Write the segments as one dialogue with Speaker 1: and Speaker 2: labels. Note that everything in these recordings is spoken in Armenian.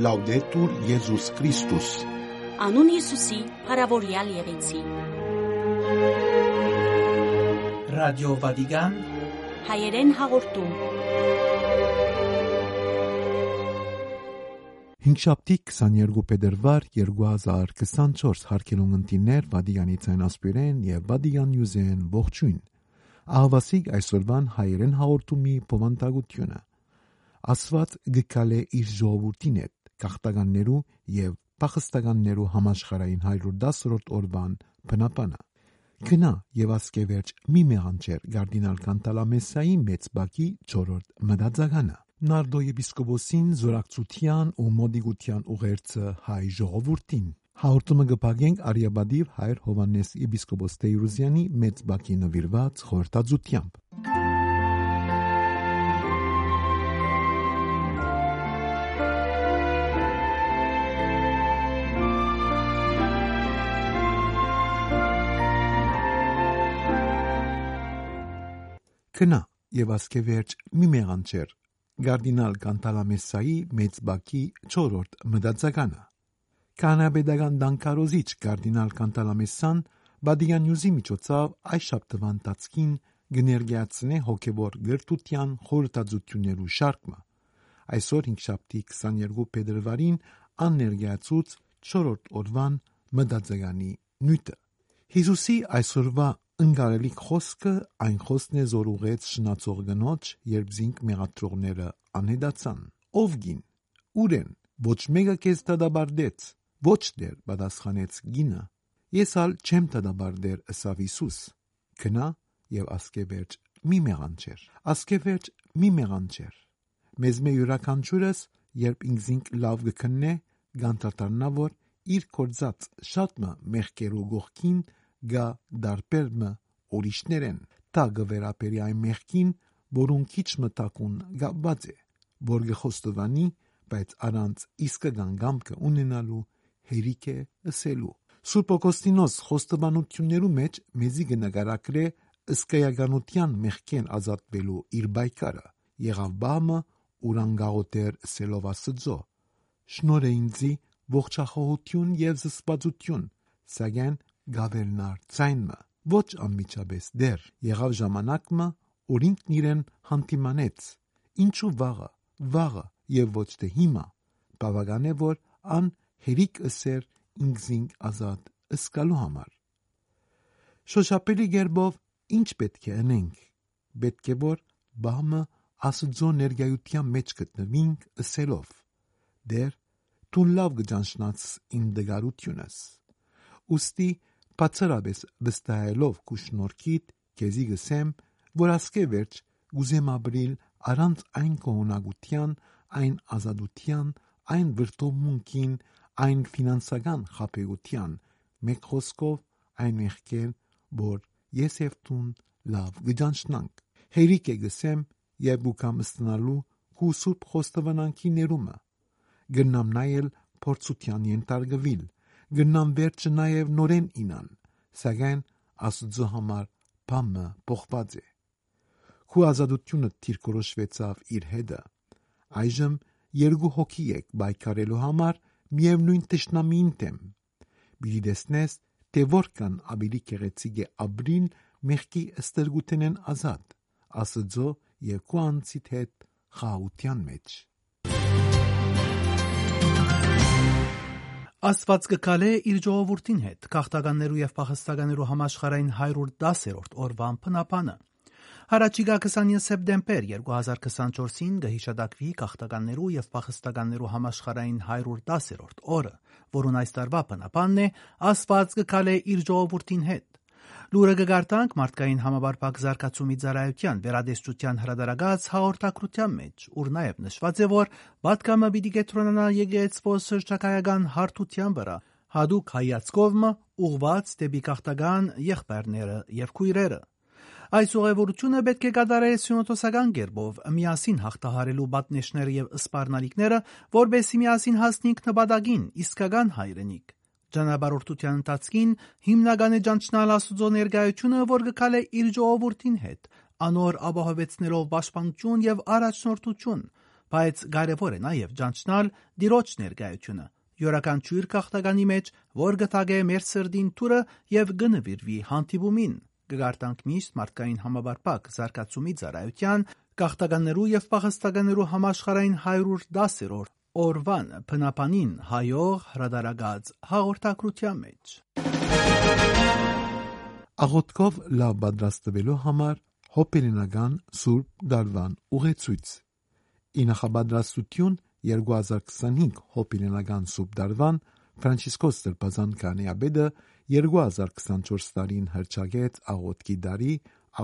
Speaker 1: Լաուդետուր Եզուս Քրիստոս
Speaker 2: Անուն Հիսուսի, հարավորյալ եղեցի։
Speaker 3: Ռադիո Վատիկան
Speaker 2: Հայերեն հաղորդում։
Speaker 4: Հինգշաբթի 22 փետրվար 2024 հարկելուն ընտիներ Վատիկանի ցայն ասպիրեն եւ Վատիկան Նյուզեն ողջույն։ Ահավասիկ այսօրվան հայերեն հաղորդումի բովանդակությունը։ Ասված գկալե իր ժողովրդին հետ գախտականներու եւ փախստականներու համաշխարային 110-րդ օրվան բնապանը։ Գնա եւ ասկեվերջ մի մեղանչեր գարդինալ կանտալամեսայի մեծ բակի 4-րդ մտածականը։ Նարդո եպիսկոպոսին զորակցության ու մոդիգության ուղերձը հայ ժողովրդին։ Հաղորդումը կփակենք Արիաբադիվ հայր Հովանես եպիսկոպոս Տեյրուզյանի մեծ բակի նվիրված խորհրդածությամբ։ Քնա եւ ասկեվերջ մի մեղանչեր գարդինալ կանտալամեսայի մեծ բակի 4-րդ մտածականը կանաբեդական դանկարոզիչ գարդինալ կանտալամեսան բադիան նյուզի միջոցով այս շաբթվան տածքին գներգացնե հոգեվոր գրտության խորհրդածություններու շարքը այսօր 5 շաբթի 22 փետրվարին աններգացուց 4-րդ օրվան մտածականի նյութը Հիսուսի այսօրվա ընկալելիք խոսքը այն խոսքն է զոր ուղեց շնացող գնոջ, երբ զինք մեղադրողները անհետացան։ Ով գին։ Ուրեն, ոչ մեկը քեզ դադարդեց։ Ոչ դեր, պատասխանեց գինը։ Ես ալ չեմ դադարդեր, ըսավ Հիսուս։ Քնա եւ ասկեվերջ մի մեղանչեր։ Ասկեվերջ մի մեղանչեր։ Մեզ մե յուրաքանչյուրս, երբ ինքզինք լավ գքննե, գանտարտարնա որ իր կորձած շատ մը մեղքերու գողքին գա դարբերմը ուրիշներեն տա գվերապերի այն մեղքին որուն քիչ մտակուն գաբված է որ գխոստովանի բայց առանց իսկը գանգամքը ունենալու հերիք է ըսելու Սուրբ Օգոստինոս խոստովանություններու մեջ մեզի կնկարագրե ըսկայականության մեղքեն ազատվելու իր բայկարը եղավ բամը ուրանգաղոտեր սելով ասծո շնորհ ինձի ողջախոհություն եւ զսպածություն սակայն գավելնար ցայնը ոչ անմիջապես դեր եղավ ժամանակը որ ինքն իրեն հանդիմանեց ինչու վաղը վաղը եւ ոչ թե հիմա բավական է որ ան հերիք ասեր ինքզին ազատ ըսկալու համար շոշապելի գերբով ինչ պետք է անենք պետք է որ բամը ասուձո ներգայության մեջ գտնվինք ըսելով դեր դու լավ գճանշնաց իմ դգարությունս ուստի բացարաբես վստահելով կուշնորքիդ քեզի գսեմ որ ասկե վերջ գուզեմ ապրիլ առանց այն կողոնակության այն ազատության այն վրտոմունքին այն ֆինանսական խապեգության մեկ խոսքով այն մեղքեր որ ես եւ տուն լավ գճանշնանք հերիք է գսեմ եւ ուկամ ստանալու քու սուրբ խոստովանանքի ներումը գնամ նայել փորձության ենթարկվել գնամ վերջը նաեւ նորեն ինան սակայն աստծո համար բամը փոխված է քու ազատությունը թիրքորոշվեցավ իր հետը այժմ երկու հոգի եք բայկարելու համար միևնույն տշնամին դեմ բիդի դեսնես թե որքան ավելի կեղեցիկ է ապրին մեղքի ըստրգութենեն ազատ աստծո երկու անցիդ հետ խաղության մեջ
Speaker 3: Աստված կկալե իր ժողովրդին հետ քաղաքտականներու եւ փախստականներու համաշխարհային 110-րդ օրվան փնապանը Հարաճիգա 29 սեպտեմբեր 2024-ին գհիշադակվի քաղաքտականներու եւ փախստականներու համաշխարհային 110-րդ օրը, որուն այս տարվա փնապանն է, Աստված կկալե իր ժողովրդին հետ Լուրը կգարտանք մարդկային համաբարփակ զարգացումի ծառայության վերադեստության հրադարագած հաղորդակցության մեջ, ուր նաև նշված է, որ պատկամը պիտի կետրոնանա եկեղեցվո սրճակայական հարթության վրա, հadouk հայացքովը ուղված դեպի քաղաքական եղբայրները եւ քույրերը։ Այս ուղևորությունը պետք է կատարե սյունոտոսական կերպով, միասին հաղթահարելու պատնեշները եւ սպառնալիքները, որբեսի միասին հասնենք նպատակին՝ իսկական հայրենիք։ Ճանապարհորդության ընթացքին հիմնական է ճանչնալ Աստուծո ներկայությունը, որ գկալ է իր ժողովրդին հետ, անոր ապահովեցնելով պաշտպանություն եւ առաջնորդություն, բայց կարևոր է նաև ճանչնալ դիրոջ ներկայությունը յուրաքանչյուր քաղաքտականի մեջ, որ գտագե մեր սրդին թուրը եւ գնվիրվի հանդիպումին։ Կգարտանք միշտ մարդկային համաբարփակ զարգացումի ծառայության քաղաքտականներու եւ պահստականներու համաշխարհային 110-րդ օրվան բնապանին հայող հրադարագած հաղորդակցության մեջ։
Speaker 4: Աղոթքով լավ պատրաստվելու համար հոպերենական Սուրբ Դարվան ուղեցույց։ Ի նախաբադրաստություն 2025 հոպերենական Սուրբ Դարվան Ֆրանցիսկոս Սրբազան Կանեաբեդը 2024 տարին հրճագեց աղոթքի դարի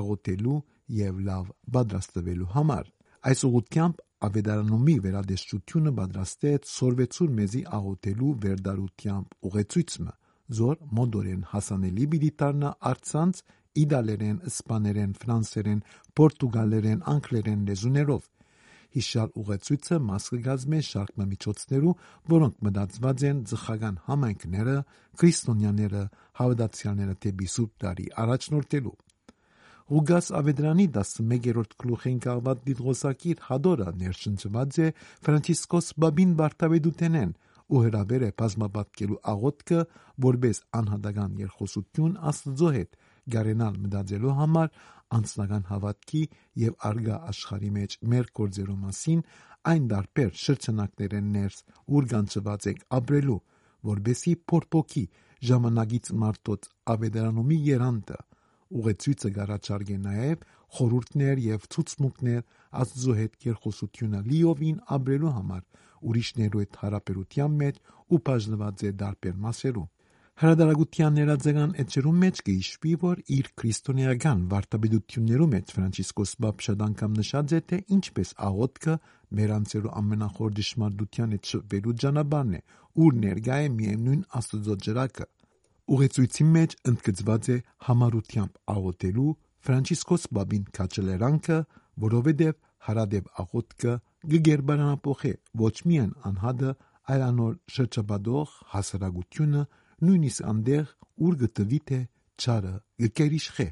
Speaker 4: աղոթելու եւ լավ պատրաստվելու համար։ Այս ուղղությամբ Ավետարանումի վերադեստությունը պատրաստեց Սորվեցուր մեզի աղոթելու վերդարությամբ ուղեցույցը, զոր մոդորեն հասանելի պիտի դառնա արցանց իտալերեն, իսպաներեն, ֆրանսերեն, պորտուգալերեն, անգլերեն լեզուներով։ Հիշալ ուղեցույցը մաս կգազմե շարք միջոցներու, որոնք մտածված են ծխական համայնքները, քրիստոնյաները, հավատացյալները դեպի սուրբ տարի առաջնորդելու։ Ղուգաս Ավեդրանի 11-րդ գլուխին կաղված դիդղոսակիր հադորը ներշնչված է Ֆրանցիսկոս Բաբին Բարտավեդութենեն ու հրավեր է բազմապատկելու աղոտքը որպես անհատական երխոսություն Աստծո հետ գարենալ մտածելու համար անձնական հավատքի եւ արգա աշխարհի մեջ մեր գործերու մասին այն դարբեր շրջանակներեն ներս ուր կանչված եք ապրելու որբեսի փորփոքի ժամանակից մարտոց ավետարանումի երանտը ուղեցույցը գարաչարգե նաև խորուրդներ եւ ցուցմունքներ Աստծո հետ երկխոսությունը լիովին ապրելու համար ուրիշներու հետ հարաբերության մեջ ու բաժնված է դարբեր մասերու Հրադարագության ներածական էջերում մեջ կհիշվի, որ իր քրիստոնեական վարտաբեդություններում մեջ Ֆրանցիսկոս Բաբշად անգամ նշած է, թե ինչպես աղոթքը մեր անձերու ամենախոր դժմարտության հետ շփվելու ճանապարհն է, ուր ներկա է միևնույն Աստծո ջրակը։ Ուղեցույցի մեջ ընդգծված է համառությամբ աղոթելու Ֆրանցիսկոս Բաբին քաչելերանքը, որովհետև հարադեպ աղոթքը գերբարանապոխե ոչ միայն անհադը, այլ անոր շրջապատող հասարակությունը, նույնիսկ անդեղ ուր գտվի թե չարը գկերիշխե։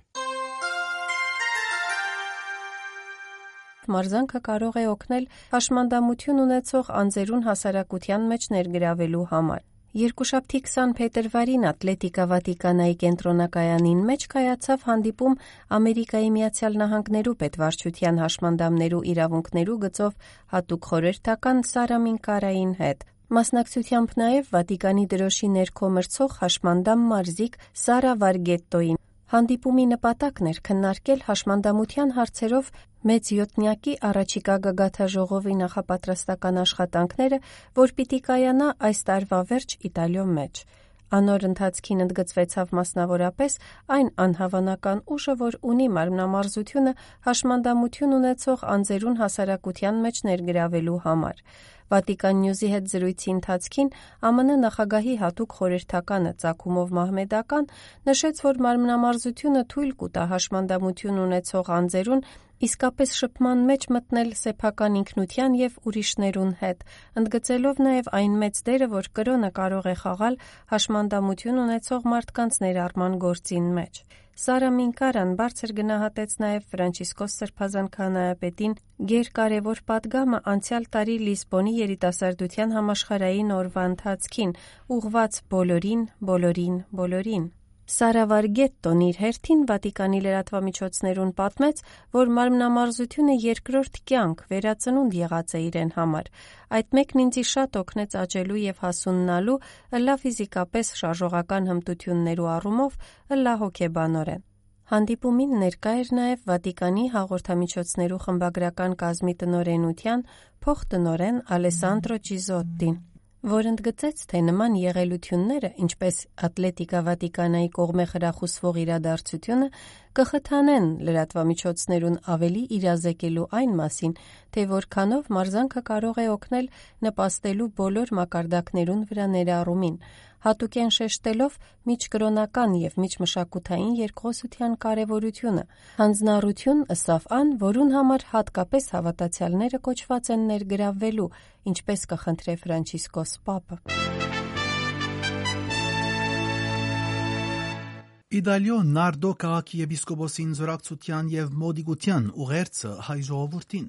Speaker 5: Մարզանքը կարող է օգնել հաշմանդամություն ունեցող անձերուն հասարակության մեջ ներգրավելու համար։ Երկուշաբթի 20 փետրվարին Ատլետիկա Վատիկանայի կենտրոնակայանին մեջ կայացավ հանդիպում Ամերիկայի Միացյալ Նահանգներու պետվարչության հաշմանդամներու իրավունքներու գծով հատուկ խորհրդական Սարա Մինկարային հետ։ Մասնակցությամբ նաև Վատիկանի դրոշի ներքո մրցող հաշմանդամ մարզիկ Սարա Վարգետտոին Հանդիպումի նպատակն էր քննարկել հաշմանդամության հարցերով մեծ յոթնյակի առաջիկա գագաթաժողովի նախապատրաստական աշխատանքները, որ պիտի կայանա այս տարվա վերջ Իտալիո մեջ։ Անոր ընթացքին ընդգծվեցավ մասնավորապես այն անհավանական ուժը, որ ունի մարմնամարզությունը հաշմանդամություն ունեցող անձերուն հասարակության մեջ ներգրավելու համար։ Վատիկան Նյուզի հետ զրույցի ընթացքին ԱՄՆ նախագահի հատուկ խորհրդականը Ծակումով Մահմեդական նշեց, որ մարմնամարզությունը թույլ կուտա հաշմանդամություն ունեցող անձերուն իսկապես շփման մեջ մտնել սեփական ինքնության եւ ուրիշներուն հետ, ընդգծելով նաեւ այն մեծ դերը, որ կրոնը կարող է խաղալ հաշմանդամություն ունեցող մարդկանց ներառման գործին մեջ։ Սարա Մինկարան բարձր գնահատեց նաև Ֆրանցիսկոս Սրբազան քահանայապետին գերկարևոր падգամը անցյալ տարի Լիսբոնի երիտասարդության համաշխարհային օրվա ընթացքին՝ ուղված բոլորին, բոլորին, բոլորին։ Սարա Վարգետտոն իր հերթին Վատիկանի լրատվամիջոցներուն պատմեց, որ մարմնամարզությունը երկրորդ կյանք, վերածնունդ եղած է իրեն համար։ Այդ մեկն ինձի շատ օգնեց աճելու եւ հասուննալու, ըլլա ֆիզիկապես շարժողական հմտություններու առումով, ըլլա հոգեբանորեն։ Հանդիպումին ներկա էր նաև Վատիկանի հաղորդամիջոցներու խմբագրական կազմի տնորենության փոխտնորեն Ալեսանդրո Ճիզոտտին որ ընդգծեց, թե նման եղելությունները, ինչպես Ատլետիկա Վատիկանայի կողմէ խրախուսվող իրադարձությունը, կխթանեն լրատվամիջոցներուն ավելի իրազեկելու այն մասին, թե որքանով մարզանքը կարող է օգնել նպաստելու բոլոր մակարդակներուն վրա ներառումին, հատուկեն շեշտելով միջկրոնական եւ միջմշակութային երկխոսության կարեւորությունը։ Հանձնառություն ըսավ ան, որուն համար հատկապես հավատացյալները կոչված են ներգրավվելու, ինչպես կխնդրե Ֆրանցիսկոս Պապը։
Speaker 3: Իտալիո Նարդո քաղաքի եպիսկոպոսին զորակցության եւ մոդիգության ուղերձը հայ ժողովրդին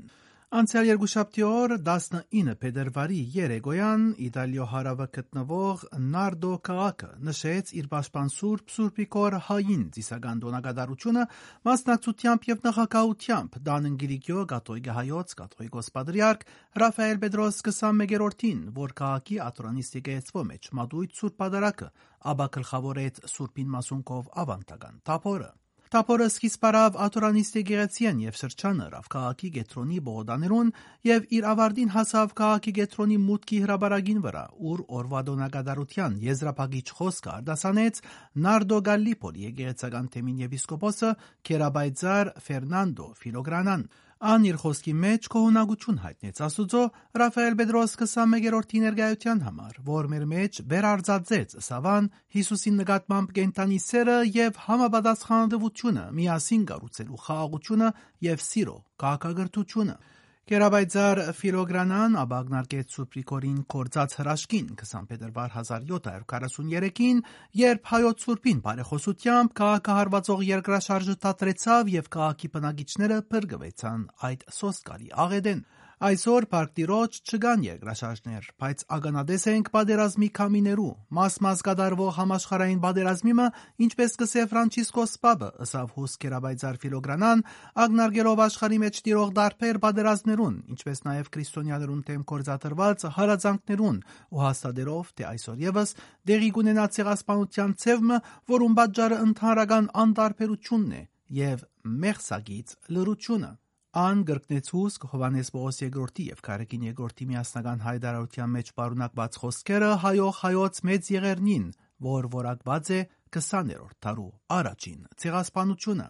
Speaker 3: Անցյալ երկուշաբթի օր 19 փետրվարի երեկոյան Իտալիո հարավը գտնվող Նարդո քաղաքը նշեց իր պաշտպան Սուրբ Սուրբիկոր հային ծիսական դոնագադարությունը մասնակցությամբ եւ նախակահությամբ Դանն Գիրիկիո կաթողիկե հայոց կաթողիկոս պատրիարք Ռաֆայել Պետրոս 21-րդին, որ քաղաքի ատրանիստի գեցվո մեջ մատույց Սուրբ Պատարակը, աբա գլխավորեց Սուրբին մասունքով ավանդական տապորը Տապորը սկիզբ առավ աթորանիստ եկեղեցին եւ շրջանը ռավ քաղաքի գետրոնի բողոդաներուն եւ իր ավարտին հասավ քաղաքի գետրոնի մուտքի հրաբարագին վրա, ուր օրվա դոնակատարության եզրափակիչ խոսքը արտասանեց Նարդո Գալիպոլի եկեղեցական թեմին եպիսկոպոսը Քերաբայձար Ֆերնանդո Ֆիլոգրանան Ան իր խոսքի մեջ կողունակություն հայտնեց Աստուծո Ռաֆայել Պետրոս 21-րդի ներկայության համար, որ մեր մեջ վերարձածեց Սավան Հիսուսի նկատմամբ կենտանի սերը եւ համապատասխանատվությունը, միասին կառուցելու խաղաղությունը եւ սիրո քաղաքագրթությունը։ Կերաբայձար Ֆիլոգրանան աբագնարկեց Սուպրիկորին կորցած հրաշքին 20 փետրվար 1743-ին, երբ հայոց Սուրբին բարեխոսությամբ քաղաքահարվածող երկրաշարժը տատրեցավ եւ քաղաքի բնակիչները փրկվեցան այդ սոսկալի աղեդեն։ Այսօր Պարտիրոջ չկան երկրաշարժներ, բայց ագանադես ենք պատերազմի քամիներու։ Մաս-մաս կդարվող համաշխարհային պատերազմիմը, ինչպես կսե Ֆրանցիսկոս Պապը, ըսավ հուսկերաբայցար Ֆիլոգրանան, ագնարգելով աշխարհի մեջ տիրող դարբեր պատերազմներուն, ինչպես նաև քրիստոնյաներուն թեմ կորզատրված հարազանքներուն ու հաստատելով, թե այսօր եւս դեղի կունենա ցեղասպանության ցևը, որում պատճառը ընդհանրական անտարբերությունն է եւ մեղսագից լրությունը։ Ան գրկնեցուս Հովանես Պողոս II եւ Կարեկին II միասնական հայդարարության մեջ պարունակված խոսքերը հայող հայոց մեծ եղերնին, որ որակված է 20-րդ դարու առաջին ցեղասպանությունը։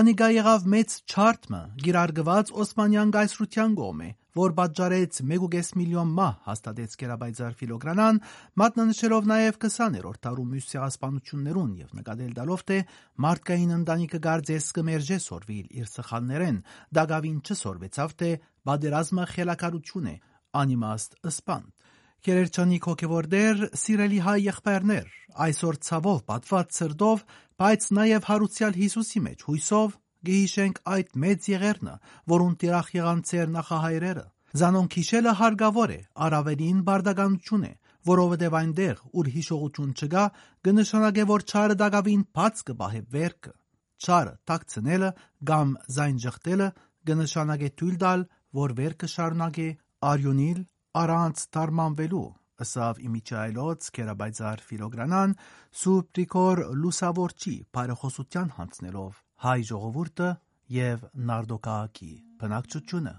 Speaker 3: Անիգա եղավ մեծ չարթմը, գիրարգված Օսմանյան գայսրության կողմէ, որ պատճառեց 1.5 միլիոն մահ հաստատեց Գերաբայձար ֆիլոգրանան, մատնանշելով նաև 20-րդ դարում ուսիասպանություններուն եւ նկատել դալով թե մարդկային ընտանիքը գարձես կմերժե սորվել իր սխալներեն, դակավին չսորվեցավ թե բادرազմը խելակարություն է, անիմաստ սպանդ։ Գերերջանիկ հոգևոր դեր, սիրելի հայ եղբայրներ, այսօր ցավով պատված սրտով, բայց նաև հարուսյալ Հիսուսի մեջ հույսով գիհիշենք այդ մեծ եղերնը, որուն տիրախ եղան ծեր նախահայրերը։ Զանոնք հիշելը հարգավոր է, առավելին բարդականություն է, որովհետև այնտեղ, ուր հիշողություն չկա, կնշանակե, որ չարը դակավին բաց կբահե վերքը։ Չարը տակցնելը կամ զայն ժխտելը կնշանակե թույլ տալ, որ վերքը շարունակե արյունիլ առանց դարմանվելու ըսավ իմիջայլոց կերաբայձար ֆիլոգրանան սուպրիկոր լուսավորչի բարեխոսության հանցնելով հայ ժողովուրդը եւ Նարդոկաակի բնակչությունը։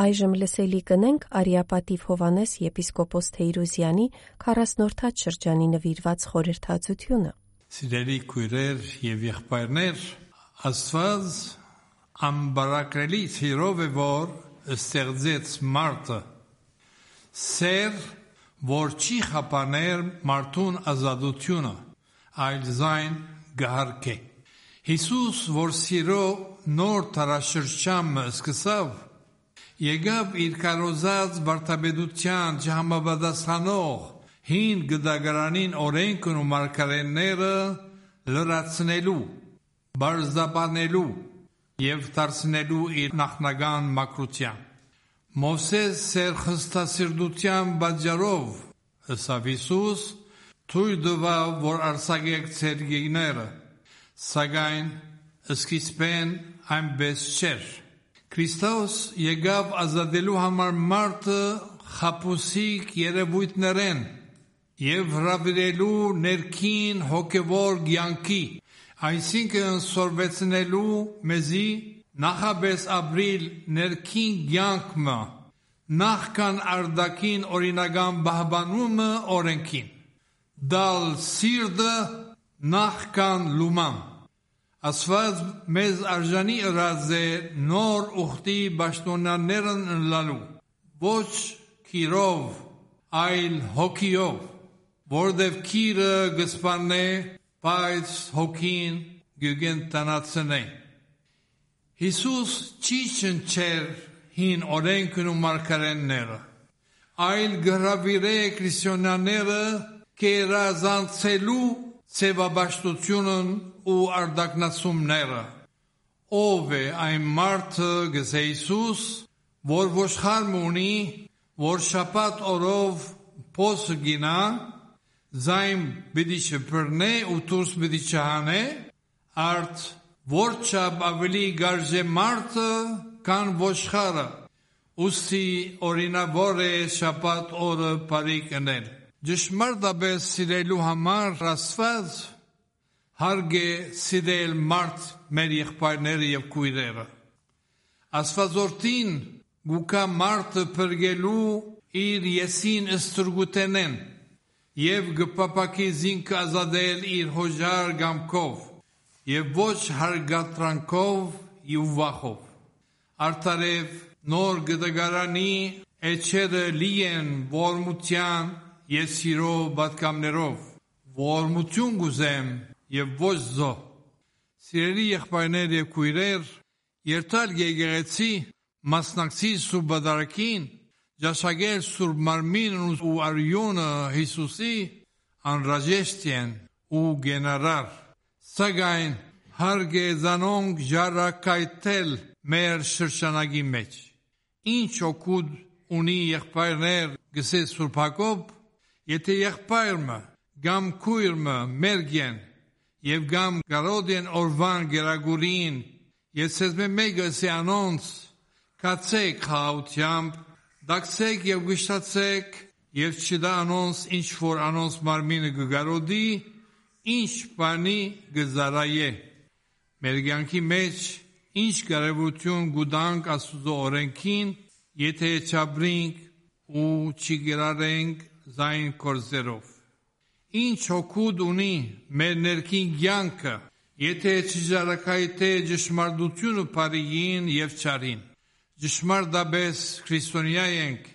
Speaker 5: Այժմ լսելի կնենք Արիապատիվ Հովանես եպիսկոպոս Թեյրուզյանի 40-րդ շրջանի նվիրված խորհրդածությունը։
Speaker 6: Սիրելի քույրեր եւ եղբայրներ, Աստված ամբարակրելի սիրով է որ ստեղծեց մարդը։ Սեր որ չի խափաներ մարդուն ազատությունը, այլ զայն գահարկե։ Հիսուս, որ սիրո նոր տարաշրջամը սկսավ, եկավ իր կարոզած վարտաբեդության չհամապատասխանող հին գդագարանին օրենքն ու մարգարենները լրացնելու, բարզապանելու եւ դարձնելու իր նախնական մակրության։ Մովսես սեր խստասիրդության բաջարով ըսավ Հիսուս թույլ դվավ, որ արսագեք ծեր գիները, սակայն սկիզբեն այնպես չէր։ Քրիստոս եկավ ազատելու համար մարդը խապուսիկ երևույթներեն եւ հրավիրելու ներքին հոգևոր ցանկի, այսինքն սորվեցնելու մեզի նախաբես ապրիլ ներքին ցանկը նախքան արդակին օրինական բահբանումը օրենքին դալ սիրտը նախքան լուման ասված մեզ արժանի ըրած է նոր ուխտի բաշտոնաներն ընլալու ոչ քիրով այլ հոգիով որդև քիրը գսպանե բայց հոգին գյուգեն տնացնե Հիսուս չի շնչեր հին օրենքն ու մարգարենները, այլ գրավիրե քրիստոնյաները կերազանցելու ցեվաբաշտությունն ու արդակնացումները ով է այն մարդը գսե Հիսուս որ ոշխարմ ունի որ շապատ օրով փոսը գինա զայն բիդի շփրնե ու դուրս բիդի չհանե արդ որ չափ ավելի գարժե մարդը կան ոշխարը ուսի օրինավոր է շապատ օրը բարիկնել Ճշմարտաբես սիրելու համար Աստված հարգ է սիրել մարդ մեր եղբայրները եւ քույրերը։ Աստվածորտին գուկա մարդը փրկելու իր եսին ստրգուտենեն եւ գպապակի զինք ազատել իր հոժար գամքով եւ ոչ հարգատրանքով եւ վախով։ Արտարև նոր գդագարանի էջերը լի են ողորմության եւ սիրո բացկամներով։ Ողորմություն գուզեմ եւ ոչ զո։ Սիրելի եղբայրներ եւ քույրեր, երթալ գեգեցի մասնակցի սուբադարքին Ջաշագել Սուրբ Մարմինն ու Արյունը Հիսուսի անրաժեշտ են ու գեներալ սակայն հարգե զանոնք ժառակայթել մեր շրջանագի մեջ ինչ օգուտ ունի եղբայրներ գսե Սուրբ Հակոբ Եթե եղբայրը կամ քույրը մերգեն եւ կամ կարոդեն օրվան գերագուրին ես ես մեկը սի անոնց կացեք խաղությամբ դակսեք եւ գշտացեք եւ չդա անոնց ինչ որ անոնց մարմինը գգարոդի ինչ բանի գզարայե մեր կյանքի մեջ ինչ կարևորություն գուտանք աստուծո օրենքին եթե չաբրինք ու չգերարենք զայն կորզերով։ Ինչ հոգուդ ունի մեր ներքին կյանքը, եթե չժարակայթե ճշմարտությունը բարիին եւ չարին։ Ճշմարտաբես քրիստոնյա ենք,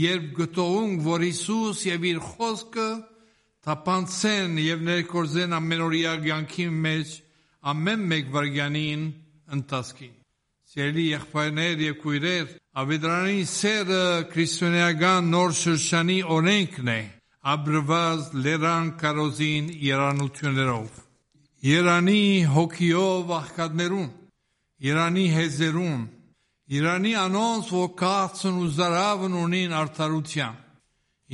Speaker 6: երբ գտողünk, որ Հիսուս եւ իր խոսքը թափանցեն եւ ներկորզեն ամենօրյա կյանքի մեջ ամեն մեկ վարյանին ընթացքին։ Սիրելի եղբայրներ եւ քույրեր, Ավետարանի սերը քրիստոնեական նոր շրջանի օրենքն է, աբրված լերան կարոզին երանություններով։ Երանի հոգիով աղքատներուն, Երանի հեզերուն, Երանի անոնց, որ կացն ու զարավն ունին արդարության,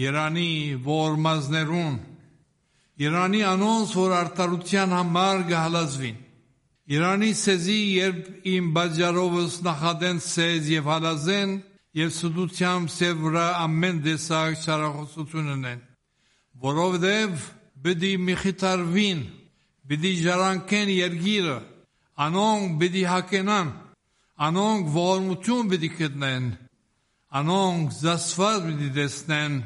Speaker 6: Երանի որմազներուն, Երանի անոնց, որ արդարության համար գհալազվին, Իրանի սեզի երբ իմ բաժարովս նախադեն սեզ եւ հալազեն եւ սուդությամբ սև վրա ամեն դեսակ շարախոսություն ունեն որովհետեւ բդի միխիթարվին բդի ժարանքեն երգիրը անոնք բդի հակենան անոնք ողորմություն բդի գտնեն անոնք զասված բդի տեսնեն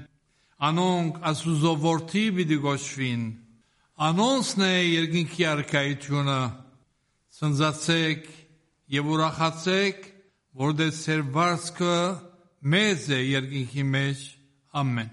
Speaker 6: անոնք ասուզովորտի բդի գոչվին անոնցն է երկինքի արքայությունը Սնձացեք եւ ուրախացեք, որտեղ ծեր վարձքը մեծ է երկինքի մեջ։ Ամեն։